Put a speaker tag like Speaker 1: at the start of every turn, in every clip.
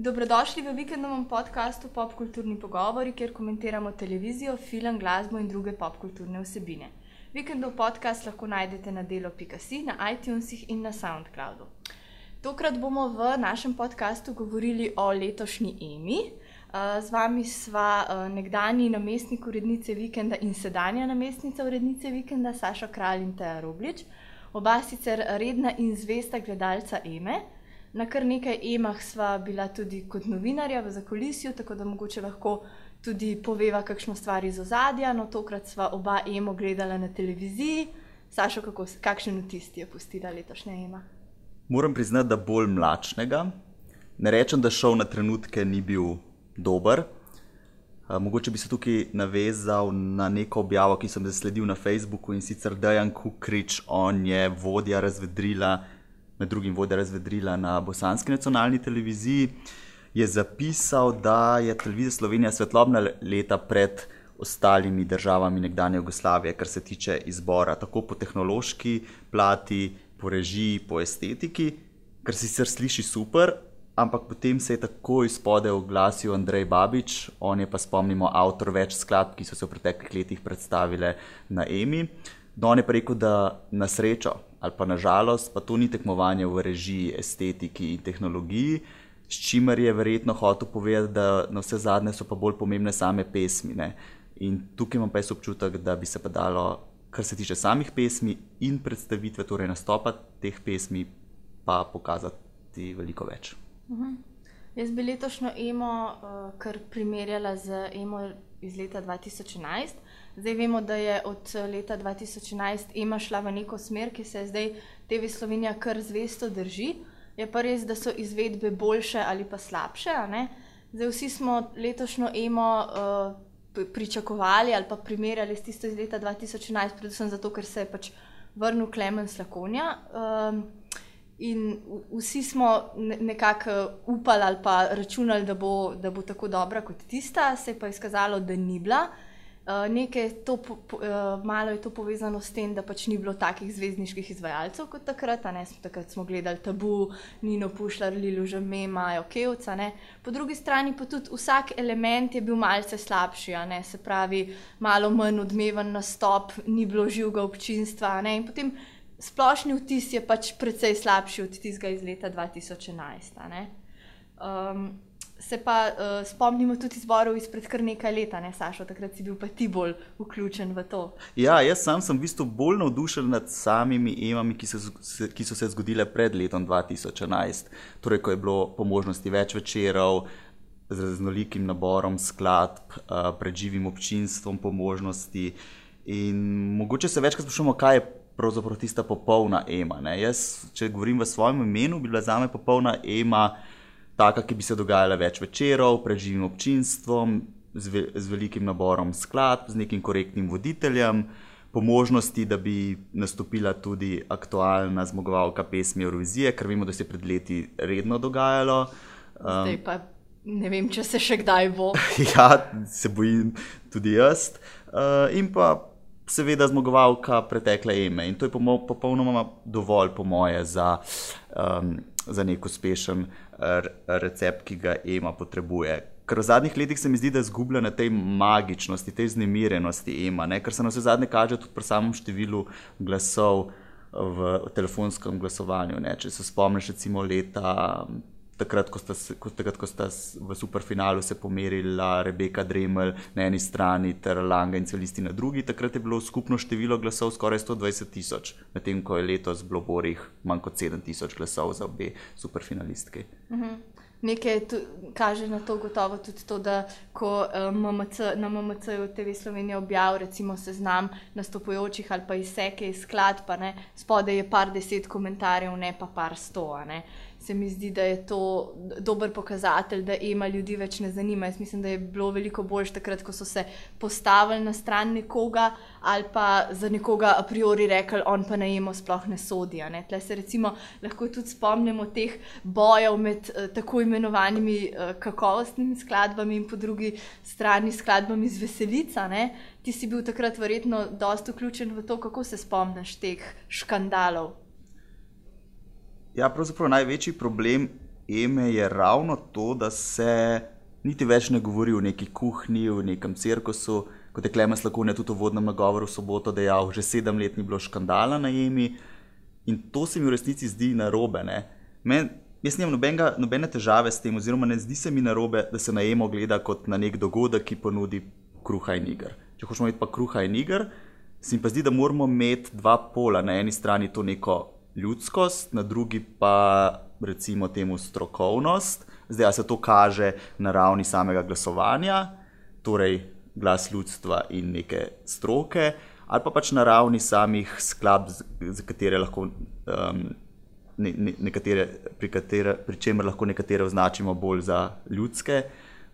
Speaker 1: Dobrodošli v vikendovem podkastu Popkulturni pogovori, kjer komentiramo televizijo, film, glasbo in druge popkulturne vsebine. Vikendov podcast lahko najdete na delo.si, na iTunesih in na SoundCloudu. Tokrat bomo v našem podkastu govorili o letošnji EMI. Eh, z vami sva eh, nekdani namestnik urednice Vikenda in sedanja namestnica urednice Vikenda, Saša Kralj in Teja Rublič, oba sicer redna in zvesta gledalca EME. Na kar nekaj emah sva bila tudi kot novinarja v zakolisju, tako da mogoče lahko tudi poveva kakšno stvar iz ozadja. No, tokrat sva oba emo gledala na televiziji. Sašo, kako, kakšen vtis ti je pustila letošnja ema?
Speaker 2: Moram priznati, da bolj mlačnega. Ne rečem, da šov na trenutke ni bil dober. Mogoče bi se tukaj navezal na neko objavo, ki sem jo zasledil na Facebooku in sicer Dejan Kukrič, on je vodja razvedrila, med drugim vodja razvedrila na bosanski nacionalni televiziji, je zapisal, da je televizija Slovenija svetlobna leta pred ostalimi državami nekdanje Jugoslavije, kar se tiče izbora, tako po tehnološki plati, po režiji, po estetiki, kar sicer sliši super, ampak potem se je takoj spodaj oglasil Andrej Babič, on je pa spomnimo avtor več skladb, ki so se v preteklih letih predstavile na EMI. No, on je pa rekel, da na srečo ali pa na žalost, pa to ni tekmovanje v režiji, estetiki in tehnologiji, s čimer je verjetno hotel povedati, da na vse zadnje so pa bolj pomembne same pesmi. Ne? In tukaj imam pa jaz občutek, da bi se pa dalo, kar se tiče samih pesmi in predstavitve, torej nastopa teh pesmi, pa pokazati veliko več.
Speaker 1: Uhum. Jaz bi letošnjo emo uh, kar primerjala z emo iz leta 2011. Zdaj vemo, da je od leta 2011 ema šla v neko smer, ki se zdaj TV Slovenija kar zvesto drži. Je pa res, da so izvedbe boljše ali pa slabše. Zdaj vsi smo letošnjo emo uh, pričakovali ali pa primerjali s tisto iz leta 2011, predvsem zato, ker se je pač vrnil Klemen Slakonja. Um, In vsi smo nekako upali ali pa računali, da bo, da bo tako dobra kot tista, se je pa izkazalo, da ni bila. Uh, nekaj to, uh, malo je to povezano s tem, da pač ni bilo takih zvezdniških izvajalcev kot takrat. Takrat smo gledali tabu, Nino Pušljar, Lilo Žemema, Okevca. Po drugi strani pa tudi vsak element je bil malce slabši, se pravi, malo manj odmeven nastop, ni bilo živega občinstva. In potem splošni vtis je pač precej slabši od tistega iz leta 2011. Um, se pa uh, spomnimo tudi izborov izpred kar nekaj let, ne Sašo, takrat si bil pa ti bolj vključen v to.
Speaker 2: Ja, jaz sam sem v bistvu bolj navdušen nad samimi emami, ki so, ki so se zgodile pred letom 2011. Torej, ko je bilo po možnosti več večerov. Z raznolikim naborom skladb, uh, pred živim občinstvom, po možnosti. In mogoče se večkrat sprašujemo, kaj je pravzaprav tista popolna ema. Ne. Jaz, če govorim v svojem imenu, bi bila za me popolna ema taka, ki bi se dogajala več večerov, pred živim občinstvom, z, ve, z velikim naborom skladb, z nekim korektnim voditeljem, po možnosti, da bi nastopila tudi aktualna zmagovalka pesmi Eurovizije, kar vemo, da se je pred leti redno dogajalo.
Speaker 1: Um, Zdaj pa ne vem, če se še kdaj bo.
Speaker 2: ja, se bojim tudi jaz. Uh, in pa seveda zmagovalka pretekle ime. In to je popolnoma dovolj, po moje, za, um, za nek uspešen recept, ki ga ema potrebuje. Ker v zadnjih letih se mi zdi, da izgublja na tej magičnosti, tej znemirenosti ema, ne? ker se na vse zadnje kaže tudi pri samem številu glasov v telefonskem glasovanju. Ne? Če se spomniš, recimo leta takrat, ko sta, ko, takrat, ko sta v superfinalu se pomerila Rebeka Dremelj na eni strani ter Langa in celisti na drugi, takrat je bilo skupno število glasov skoraj 120 tisoč, medtem ko je letos bilo borih manj kot 7 tisoč glasov za obe superfinalistke.
Speaker 1: Mhm. Nekaj kaže na to, gotovo tudi to, da ko um, eh, MMC, na MMC-ju TV Slovenija objavi, recimo, seznam nastopujočih ali pa izseke iz skladb, spodaj je par deset komentarjev, ne pa par sto. Ne se mi zdi, da je to dober pokazatelj, da ima ljudi več ne zanima. Jaz mislim, da je bilo veliko bolj takrat, ko so se postavili na stran nekoga ali pa za nekoga a priori rekli, on pa najemo sploh ne sodi. Ne? Tle se recimo lahko tudi spomnimo teh bojev med uh, tako imenovanimi uh, kakovostnimi skladbami in po drugi strani skladbami z veselica. Ne? Ti si bil takrat verjetno dosta vključen v to, kako se spomniš teh škandalov.
Speaker 2: Ja, pravzaprav največji problem Eme je ravno to, da se niti več ne govori o neki kuhinji, o nekem cirkusu. Kot je Klemen Slakon je tudi v vodnem nagovoru v soboto dejal, že sedem let ni bilo škandala na Emi. In to se mi v resnici zdi narobe. Men, jaz nimam nobenega, nobene težave s tem, oziroma ne zdi se mi narobe, da se na Emo gleda kot na nek dogodek, ki ponudi kruha in igr. Če hočemo imeti pa kruha in igr, se mi pa zdi, da moramo imeti dva pola. Na eni strani to neko ljudskost, na drugi pa recimo temu strokovnost. Zdaj, se to kaže na ravni samega glasovanja, torej glas ljudstva in neke stroke, ali pa pač na ravni samih skladb, za katere lahko. Um, ne, ne, nekatere, pri, katere, pri čemer lahko nekatere označimo bolj za ljudske,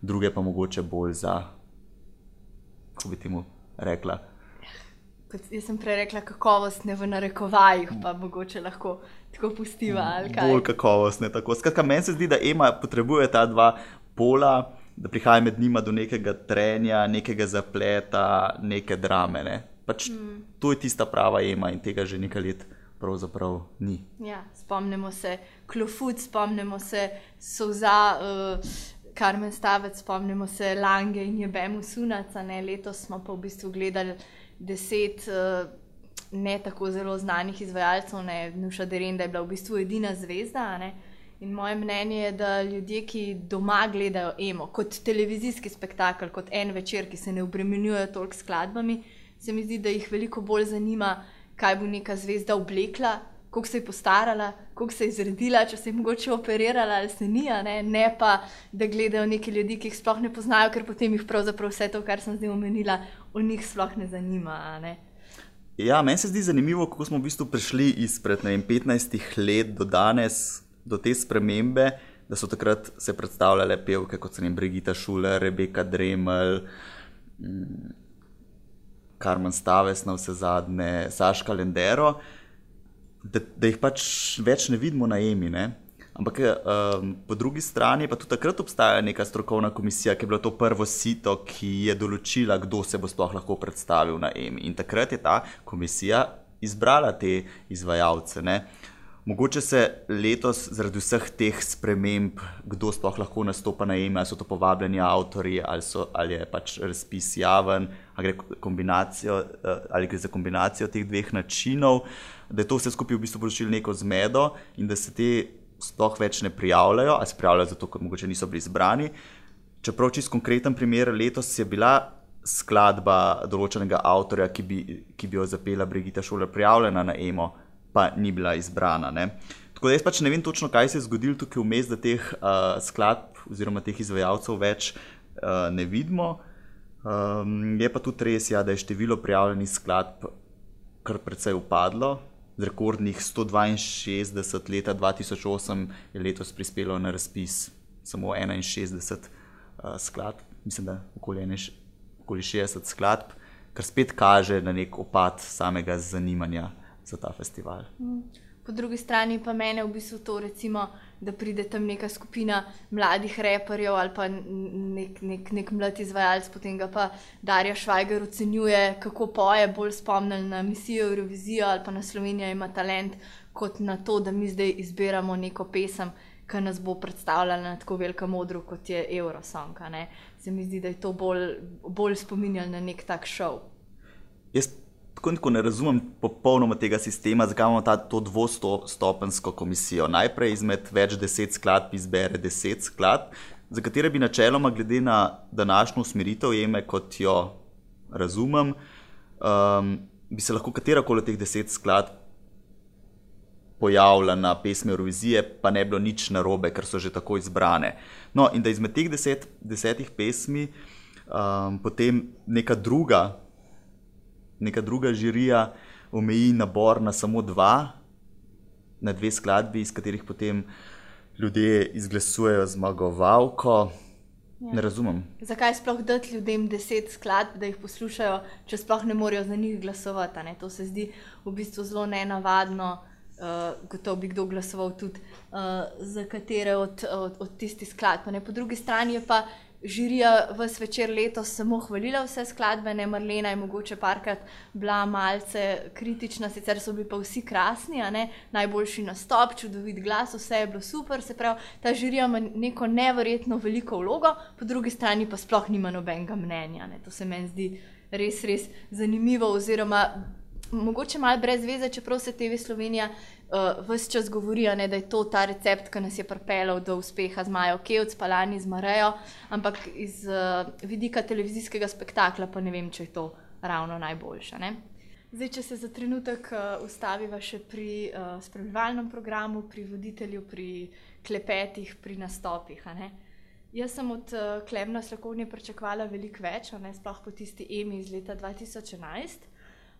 Speaker 2: druge pa mogoče bolj za, kako bi temu rekla,
Speaker 1: kot jaz sem prej rekla, kakovostne v narekovajih, pa mogoče lahko tako pustiva.
Speaker 2: Bolj kakovostne. Skratka, meni se zdi, da Ema potrebuje ta dva pola, da prihaja med njima do nekega trenja, nekega zapleta, neke drame. Ne? Pač mm. To je tista prava Ema in tega že nekaj let. Pravzaprav ni.
Speaker 1: Ja, spomnimo se Klofut, spomnimo se Souza, uh, Karmen Stavec, spomnimo se Lange in Jebemu Sunaca. Ne? Letos smo pa v bistvu gledali deset uh, ne tako zelo znanih izvajalcev, ne Nuša Deren, da je bila v bistvu edina zvezda. Ne? In moje mnenje je, da ljudje, ki doma gledajo emo kot televizijski spektakel, kot en večer, ki se ne obremenjujejo toliko skladbami, se mi zdi, da jih veliko bolj zanima, kaj bo neka zvezda oblekla, kako se je postarala, kako se je zredila, če se je mogoče operirala ali se ni, ne? ne pa da gledajo neki ljudi, ki jih sploh ne poznajo, ker potem jih pravzaprav vse to, kar sem zdaj omenila, o njih sploh ne zanima. Ne?
Speaker 2: Ja, meni se zdi zanimivo, kako smo v bistvu prišli izpred vem, 15 let do danes, do te spremembe, da so takrat se predstavljale pevke kot so jim Brigita Šuler, Rebeka Dremelj. Mm, Karmen Staves, na vse zadnje, Saška Lendero, da, da jih pač več ne vidimo na EMI. Ne? Ampak um, po drugi strani pa tudi takrat obstaja neka strokovna komisija, ki je bila to prvo sito, ki je določila, kdo se bo sploh lahko predstavil na EMI. In takrat je ta komisija izbrala te izvajalce. Ne? Mogoče se letos zaradi vseh teh sprememb, kdo sploh lahko nastopa na EMI, ali so to povabljeni avtori, ali, so, ali je pač razpis javen, ali gre, uh, ali gre za kombinacijo teh dveh načinov da je to vse skupaj v bistvu poročilo neko zmedo in da se ti sploh več ne prijavljajo, ali se prijavljajo zato, ker mogoče niso bili izbrani. Čeprav čist konkreten primer, letos je bila skladba določenega avtorja, ki bi, ki bi jo zapela Brigita Šola, prijavljena na EMO, pa ni bila izbrana. Ne? Tako da jaz pač ne vem točno, kaj se je zgodilo tukaj vmes, da teh uh, skladb oziroma teh izvajalcev več uh, ne vidimo. Um, je pa tudi res, ja, da je število prijavljenih skladb kar precej upadlo, rekordnih 162 leta 2008 je letos prispelo na razpis samo 61 uh, skladb, mislim, da okoli, ene, okoli 60 skladb, kar spet kaže na nek opad samega zanimanja za ta festival.
Speaker 1: Po drugi strani pa mene v bistvu to, recimo, da pride tam neka skupina mladih reperjev ali pa nek, nek, nek mlad izvajalec, potem ga pa Darja Švajger ocenjuje, kako poje, bolj spomnil na misijo Eurovizijo ali pa na Slovenijo ima talent, kot na to, da mi zdaj izbiramo neko pesem, ki nas bo predstavljala na tako velikem modru, kot je Eurosong. Se mi zdi, da je to bolj, bolj spominjalo na nek tak šov.
Speaker 2: Jaz tako, tako ne razumem popolnoma tega sistema, zakaj imamo ta, to dvostopensko komisijo. Najprej izmed več deset skladb izbere deset skladb, za katere bi načeloma, glede na današnjo usmeritev, jeme kot jo razumem, um, bi se lahko katera koli teh deset skladb pojavila na pesmi Eurovizije, pa ne bilo nič narobe, ker so že tako izbrane. No, in da izmed teh deset, desetih pesmi um, potem neka druga neka druga žirija omeji nabor na samo dva, na dve skladbi, iz katerih potem ljudje izglasujejo zmagovalko. Ja. Ne razumem.
Speaker 1: Zakaj sploh dati ljudem deset skladb, da jih poslušajo, če sploh ne morejo za njih glasovati? Ne? To se zdi v bistvu zelo nenavadno. Uh, gotovo bi kdo glasoval tudi uh, za katere od, od, od tistih skladb. Po drugi strani je pa žirija vse večer letos samo hvalila vse skladbe, ne Marlena je mogoče parkrat bila malce kritična, sicer so bili pa vsi krasni, najboljši nastop, čudovit glas, vse je bilo super. Se pravi, ta žirija ima neko neverjetno veliko vlogo, po drugi strani pa sploh nima nobenega mnenja. Ne? To se meni zdi res, res zanimivo, oziroma mogoče malo brez veze, čeprav se TV Slovenija uh, vse čas govori, ne, da je to ta recept, ki nas je pripeljal do uspeha z Majo Kevc, pa lani z Marejo, ampak iz uh, vidika televizijskega spektakla pa ne vem, če je to ravno najboljša. Ne. Zdaj, če se za trenutek uh, ustaviva še pri uh, spremljevalnem programu, pri voditelju, pri klepetih, pri nastopih. Jaz sem od uh, Klemna Slakovnja pričakovala veliko več, ne sploh po tisti EMI iz leta 2011.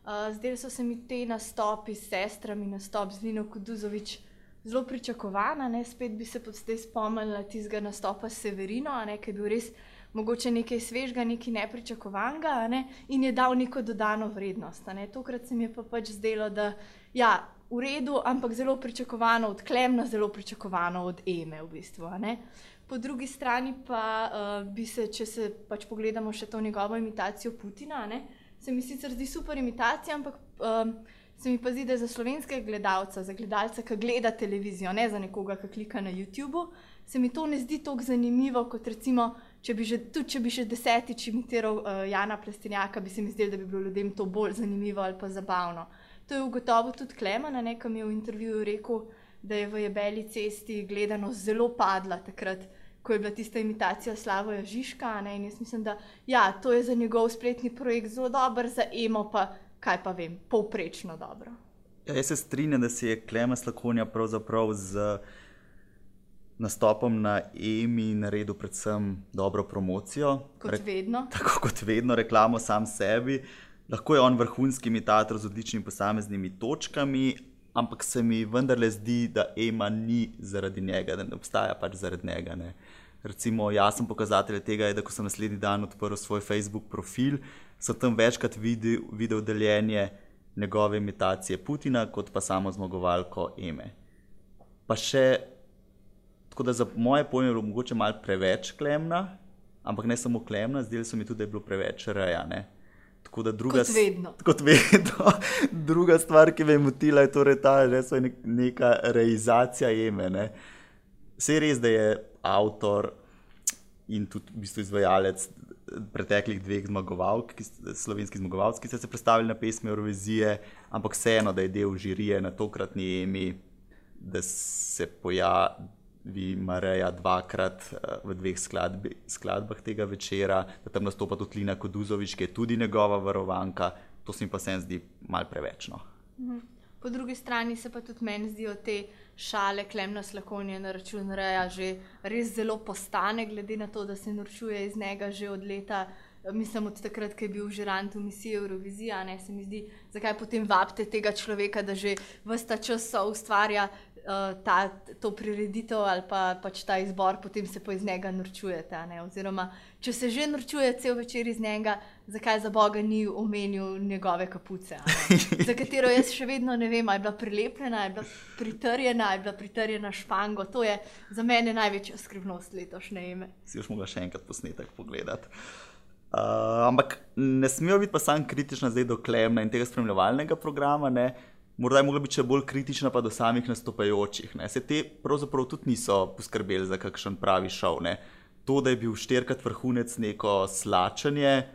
Speaker 1: Uh, zdaj so se mi te nastopi s sestrami, nastop z Nino Kuduzovič, zelo pričakovana. Ne? Spet bi se zdaj spomnila tistega nastopa s Severino, ki je bil res mogoče nekaj svežega, nekaj nepričakovanega ne? in je dal neko dodano vrednost. Ne? Tokrat se mi je pa pač zdelo, da je ja, v redu, ampak zelo pričakovano od Klemna, zelo pričakovano od Eme v bistvu. Po drugi strani pa uh, bi se, če se pač pogledamo še to njegovo imitacijo Putina. Ne? Se mi sicer zdi super imitacija, ampak um, se mi pa zdi, da za slovenskega gledalca, za gledalca, ki gleda televizijo, ne za nekoga, ki klika na YouTube, se mi to ne zdi tako zanimivo, kot recimo, če bi že, tudi če bi še desetič imitiral uh, Jana Plestenjaka, bi se mi zdelo, da bi bilo ljudem to bolj zanimivo ali pa zabavno. To je ugotovil tudi Klemen, na nekem je v intervjuju rekel, da je v Jebeli cesti gledano zelo padla takrat ko je bila tista imitacija Slavoja Žižka. Ne? In jaz mislim, da ja, to je za njegov spletni projekt zelo dober, za Emo pa kaj pa vem, povprečno dobro.
Speaker 2: Ja, jaz se strinjam, da si je Klemen Slakonja pravzaprav z nastopom na EMI naredil predvsem dobro promocijo.
Speaker 1: Kot Re vedno.
Speaker 2: Tako kot vedno, reklamo sam sebi. Lahko je on vrhunski imitator z odličnimi posameznimi točkami, ampak se mi vendarle zdi, da Ema ni zaradi njega, da ne obstaja pač zaradi njega. Ne. Recimo, jaz sem pokazatelj tega, da ko sem naslednji dan odprl svoj Facebook profil, sem tam večkrat videl, videl deljenje njegove imitacije Putina, kot pa samo zmagovalko Eme. Pa še, tako da za moje pojme je bilo mogoče malo preveč klemna, ampak ne samo klemna, zdelo se mi tudi, da je bilo preveč rejane.
Speaker 1: Tako da druga, kot vedno.
Speaker 2: Kot vedno. druga stvar, ki me je motila, je torej ta, je nek, neka realizacija jeme. Vse je res, da je avtor in tudi v bistvu izvajalec preteklih dveh zmagovalk, slovenskih zmagovalcev, ki so se predstavili na pesmi Eurovizije, ampak vseeno, da je del žirije na tokratni emi, da se pojavi vi Mareja dvakrat uh, v dveh skladbi, skladbah tega večera, da tam nastopa tudi Lina Koduzovič, ki je tudi njegova varovanka. To se mi pa se zdi mal preveč. No.
Speaker 1: Mhm. Po drugi strani se pa tudi meni zdijo te šale, klemna slakonje na račun reja, že res zelo postane, glede na to, da se norčuje iz njega že od leta. Mislim, od takrat, ko je bil žirant v misiji Eurovizija, ne se mi zdi, zakaj potem vabite tega človeka, da že vsta čas ustvarja uh, ta, to prireditev ali pa, pač ta izbor, potem se pa iz njega norčujete. Oziroma, če se že norčuje cel večer iz njega, zakaj za Boga ni omenil njegove kapuce, za katero jaz še vedno ne vem, ali je bila prilepljena, ali je bila pritrjena, ali je bila pritrjena špango. To je za mene največja skrivnost letošnje ime.
Speaker 2: Si už mogla še enkrat posnetek pogledati. Uh, ampak ne smejo biti pa samo kritična zdaj do Klemna in tega spremljevalnega programa. Ne? Morda je mogla biti še bolj kritična pa do samih nastopajočih. Ne. Se te pravzaprav tudi niso poskrbeli za kakšen pravi šov. Ne. To, da je bil štirikrat vrhunec neko slačanje,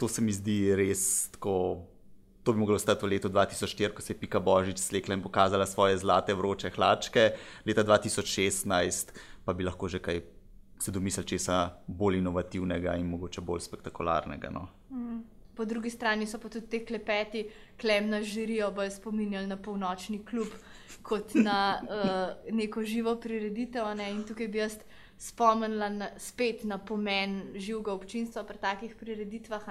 Speaker 2: to se mi zdi res tako. To bi moglo stati v letu 2004, ko se je Pika Božič slekla in pokazala svoje zlate vroče hlačke, leta 2016 pa bi lahko že kaj se domislili česa bolj inovativnega in mogoče bolj spektakularnega. No. Mm.
Speaker 1: Po drugi strani so pa tudi te klepeti, klemna žirijo, bolj spominjali na polnočni klub kot na uh, neko živo prireditev. Ne? In tukaj bi jaz spomnila na, spet na pomen živega občinstva pri takih prireditvah.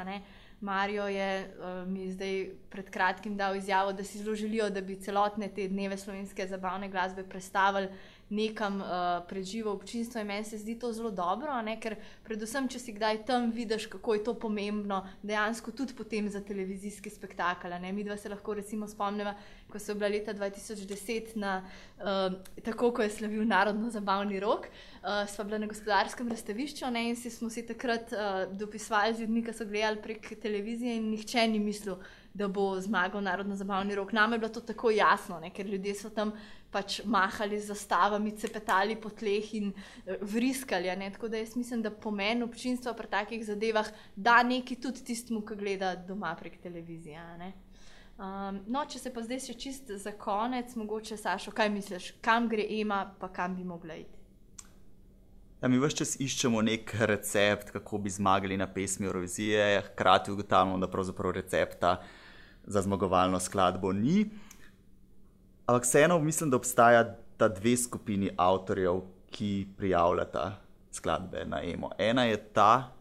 Speaker 1: Marijo je uh, mi zdaj pred kratkim dal izjavo, da si zelo želijo, da bi celotne te dneve slovenske zabavne glasbe predstavili nekam uh, preživo občinstvo. In meni se zdi to zelo dobro, ne? ker predvsem, če si kdaj tam vidiš, kako je to pomembno, dejansko tudi potem za televizijski spektakel. Mi dva se lahko recimo spomnimo, ko so bila leta 2010 na uh, tako, ko je slavil narodno zabavni rok. Uh, sva bila na gospodarskem razstavišču ne? in si smo si takrat uh, dopisovali z ljudmi, ki so gledali prek televizije in nihče ni mislil da bo zmagal narodno zabavni rok. Nam je bilo to tako jasno, ne? ker ljudje so tam pač mahali z zastavami, cepetali po tleh in uh, vriskali. Tako da jaz mislim, da pomen občinstva pri takih zadevah da neki tudi tistemu, ki gleda doma prek televizije. Um, no, če se pa zdaj še čist za konec, mogoče Sašo, kaj misliš, kam gre Ema, pa kam bi mogla iti?
Speaker 2: Ja, mi vse čas iščemo nek recept, kako bi zmagali na pesmi Eurovizije, hkrati ugotavljamo, da pravzaprav recepta za zmagovalno skladbo ni. Ampak vseeno mislim, da obstaja ta dve skupini avtorjev, ki prijavljata skladbe na emo. Ena je ta,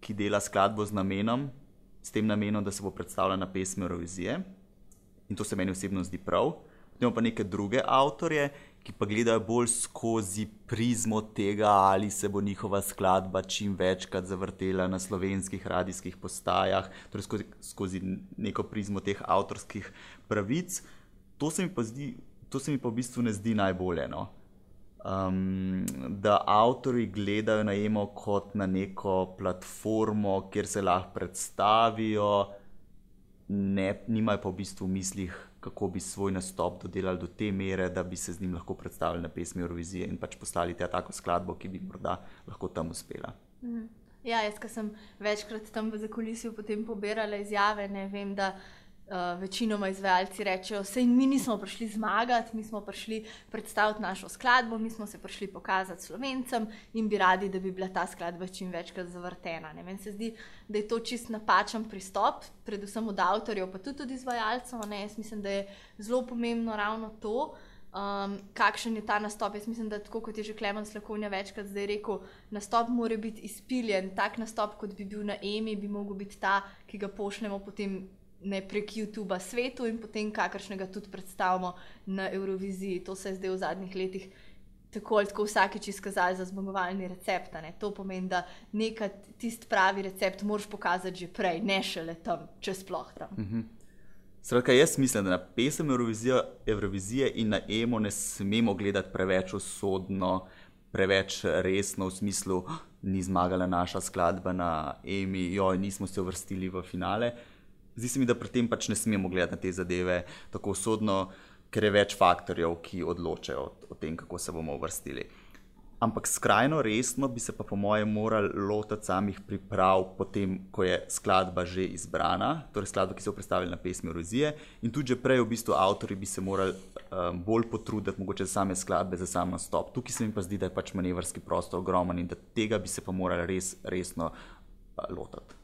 Speaker 2: ki dela skladbo z namenom, s tem namenom, da se bo predstavljala na pesmi Eurovizije. In to se meni osebno zdi prav. Potem pa neke druge avtorje, ki pa gledajo bolj skozi prizmo tega, ali se bo njihova skladba čim večkrat zavrtela na slovenskih radijskih postajah, torej skozi, skozi neko prizmo teh avtorskih pravic. To se mi pa, zdi, to se mi pa v bistvu ne zdi najbolje. No? Um, da avtori gledajo na emo kot na neko platformo, kjer se lahko predstavijo, ne, nimajo pa v bistvu v mislih kako bi svoj nastop dodelali do te mere, da bi se z njim lahko predstavili na pesmi Eurovizije in pač poslali tja tako skladbo, ki bi morda lahko tam uspela.
Speaker 1: Mhm. Ja, jaz, ki sem večkrat tam v zakulisju potem pobirala izjave, ne vem, uh, večinoma izvajalci rečejo, da mi nismo prišli zmagati, mi smo prišli predstaviti našo skladbo, mi smo se prišli pokazati slovencem in bi radi, da bi bila ta skladba čim večkrat zavrtena. Meni se zdi, da je to čist napačen pristop, predvsem od avtorjev, pa tudi od izvajalcev. Jaz mislim, da je zelo pomembno ravno to. Um, kakšen je ta nastop? Jaz mislim, da tako kot je že Klemen Slakovnja večkrat zdaj rekel, nastop mora biti izpiljen. Tak nastop, kot bi bil na EMI, bi lahko bil ta, ki ga pošljemo potem ne prek YouTube svetu in potem kakršnega tudi predstavimo na Euroviziji. To se je zdaj v zadnjih letih tako ali tako vsakeč izkazalo za zmagovalni recept. To pomeni, da nekaj tisti pravi recept moraš pokazati že prej, ne šele tam, če sploh tam. -hmm.
Speaker 2: Skratka, jaz mislim, da na pesem Eurovizije, Eurovizije in na emo ne smemo gledati preveč usodno, preveč resno v smislu, oh, ni zmagala naša skladba na emi, jo nismo se uvrstili v finale. Uh, Zdi se mi, da pri tem pač ne smemo gledati na te zadeve tako sodno, ker je več faktorjev, ki odločajo o tem, kako se bomo uvrstili. Ampak skrajno resno bi se pa, po mojem, morali lotiti samih priprav, potem, ko je skladba že izbrana, torej skladba, ki se je predstavila na pesmi Rozije. In tudi prej, v bistvu, avtori bi se morali um, bolj potruditi, mogoče za same skladbe, za sam nastop. Tukaj se mi pa zdi, da je pač manevrski prostor ogromen in da tega bi se pa morali res resno uh, lotiti.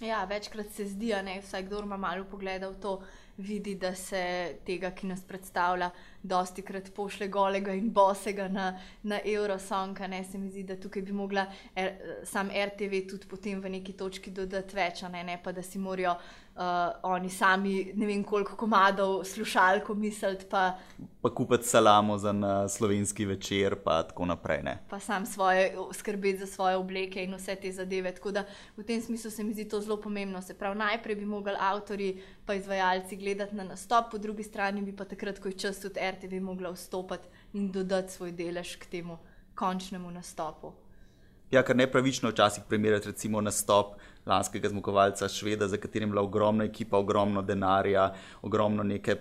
Speaker 1: Ja, večkrat se zdi, da vsaj kdo ima malo pogleda v to, vidi, da se tega, ki nas predstavlja, dosti krat pošle golega in bosega na, na Eurosong. Ne se mi zdi, da tukaj bi mogla er, sam RTV tudi potem v neki točki dodati več, ne, ne pa da si morajo uh, oni sami ne vem koliko komadov slušalko misliti. Pa,
Speaker 2: pa kupiti salamo za slovenski večer, pa tako naprej. Ne.
Speaker 1: Pa sam svoje, skrbeti za svoje obleke in vse te zadeve. Tako da v tem smislu se mi zdi to zelo pomembno. Se pravi, najprej bi mogli avtori pa izvajalci gledati na nastop, po drugi strani bi pa takrat, ko je čas, tudi RTV mogla vstopiti in dodati svoj delež k temu končnemu nastopu.
Speaker 2: Ja, kar nepravično včasih primerjati, recimo, nastop lanskega zmagovalca Šveda, za katerim je bila ogromna ekipa, ogromno denarja, ogromno neke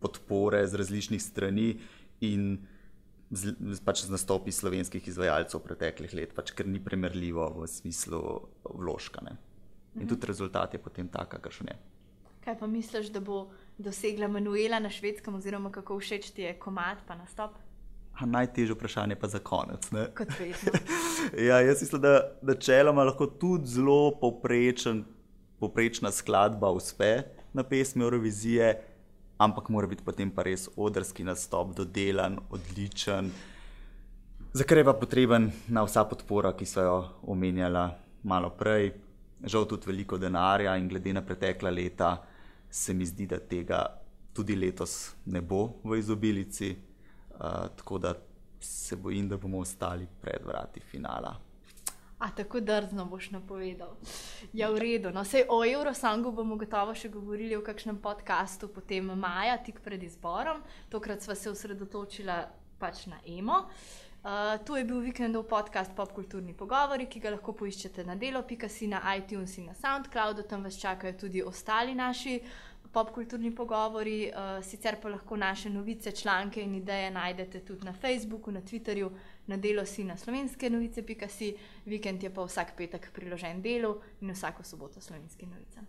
Speaker 2: podpore z različnih strani in z, pač z nastopi slovenskih izvajalcev preteklih let, pač, ker ni primerljivo v smislu vložka. Ne. In mhm. tudi rezultat je potem tak, kakršen je.
Speaker 1: Kaj pa misliš, da bo dosegla Manuela na švedskem, oziroma kako všeč ti je komat pa nastop?
Speaker 2: Najtežje vprašanje pa za konec.
Speaker 1: Ja,
Speaker 2: jaz mislim, da načeloma lahko tudi zelo poprečen, poprečna skladba uspe na pesmi Eurovizije, ampak mora biti potem pa res odrski nastop, dodelan, odličen. Za kar je pa potreben na vsa podpora, ki so jo omenjala malo prej, žal tudi veliko denarja in glede na pretekla leta, se mi zdi, da tega tudi letos ne bo v izobilici. Uh, tako da se bojim, da bomo ostali pred vrati finala.
Speaker 1: A tako drzno boš napovedal. Ja, v redu. No, sej o Eurosongu bomo gotovo še govorili v kakšnem podkastu potem maja, tik pred izborom. Tokrat sva se osredotočila pač na emo. Uh, to je bil vikendov podcast Popkulturni pogovori, ki ga lahko poiščete na delo.si, na iTunes in na SoundCloudu, tam vas čakajo tudi ostali naši popkulturni pogovori. Uh, sicer pa lahko naše novice, članke in ideje najdete tudi na Facebooku, na Twitterju, na delo.si, na slovenske novice.si. Vikend je pa vsak petek priložen delu in vsako soboto slovenskim novicam.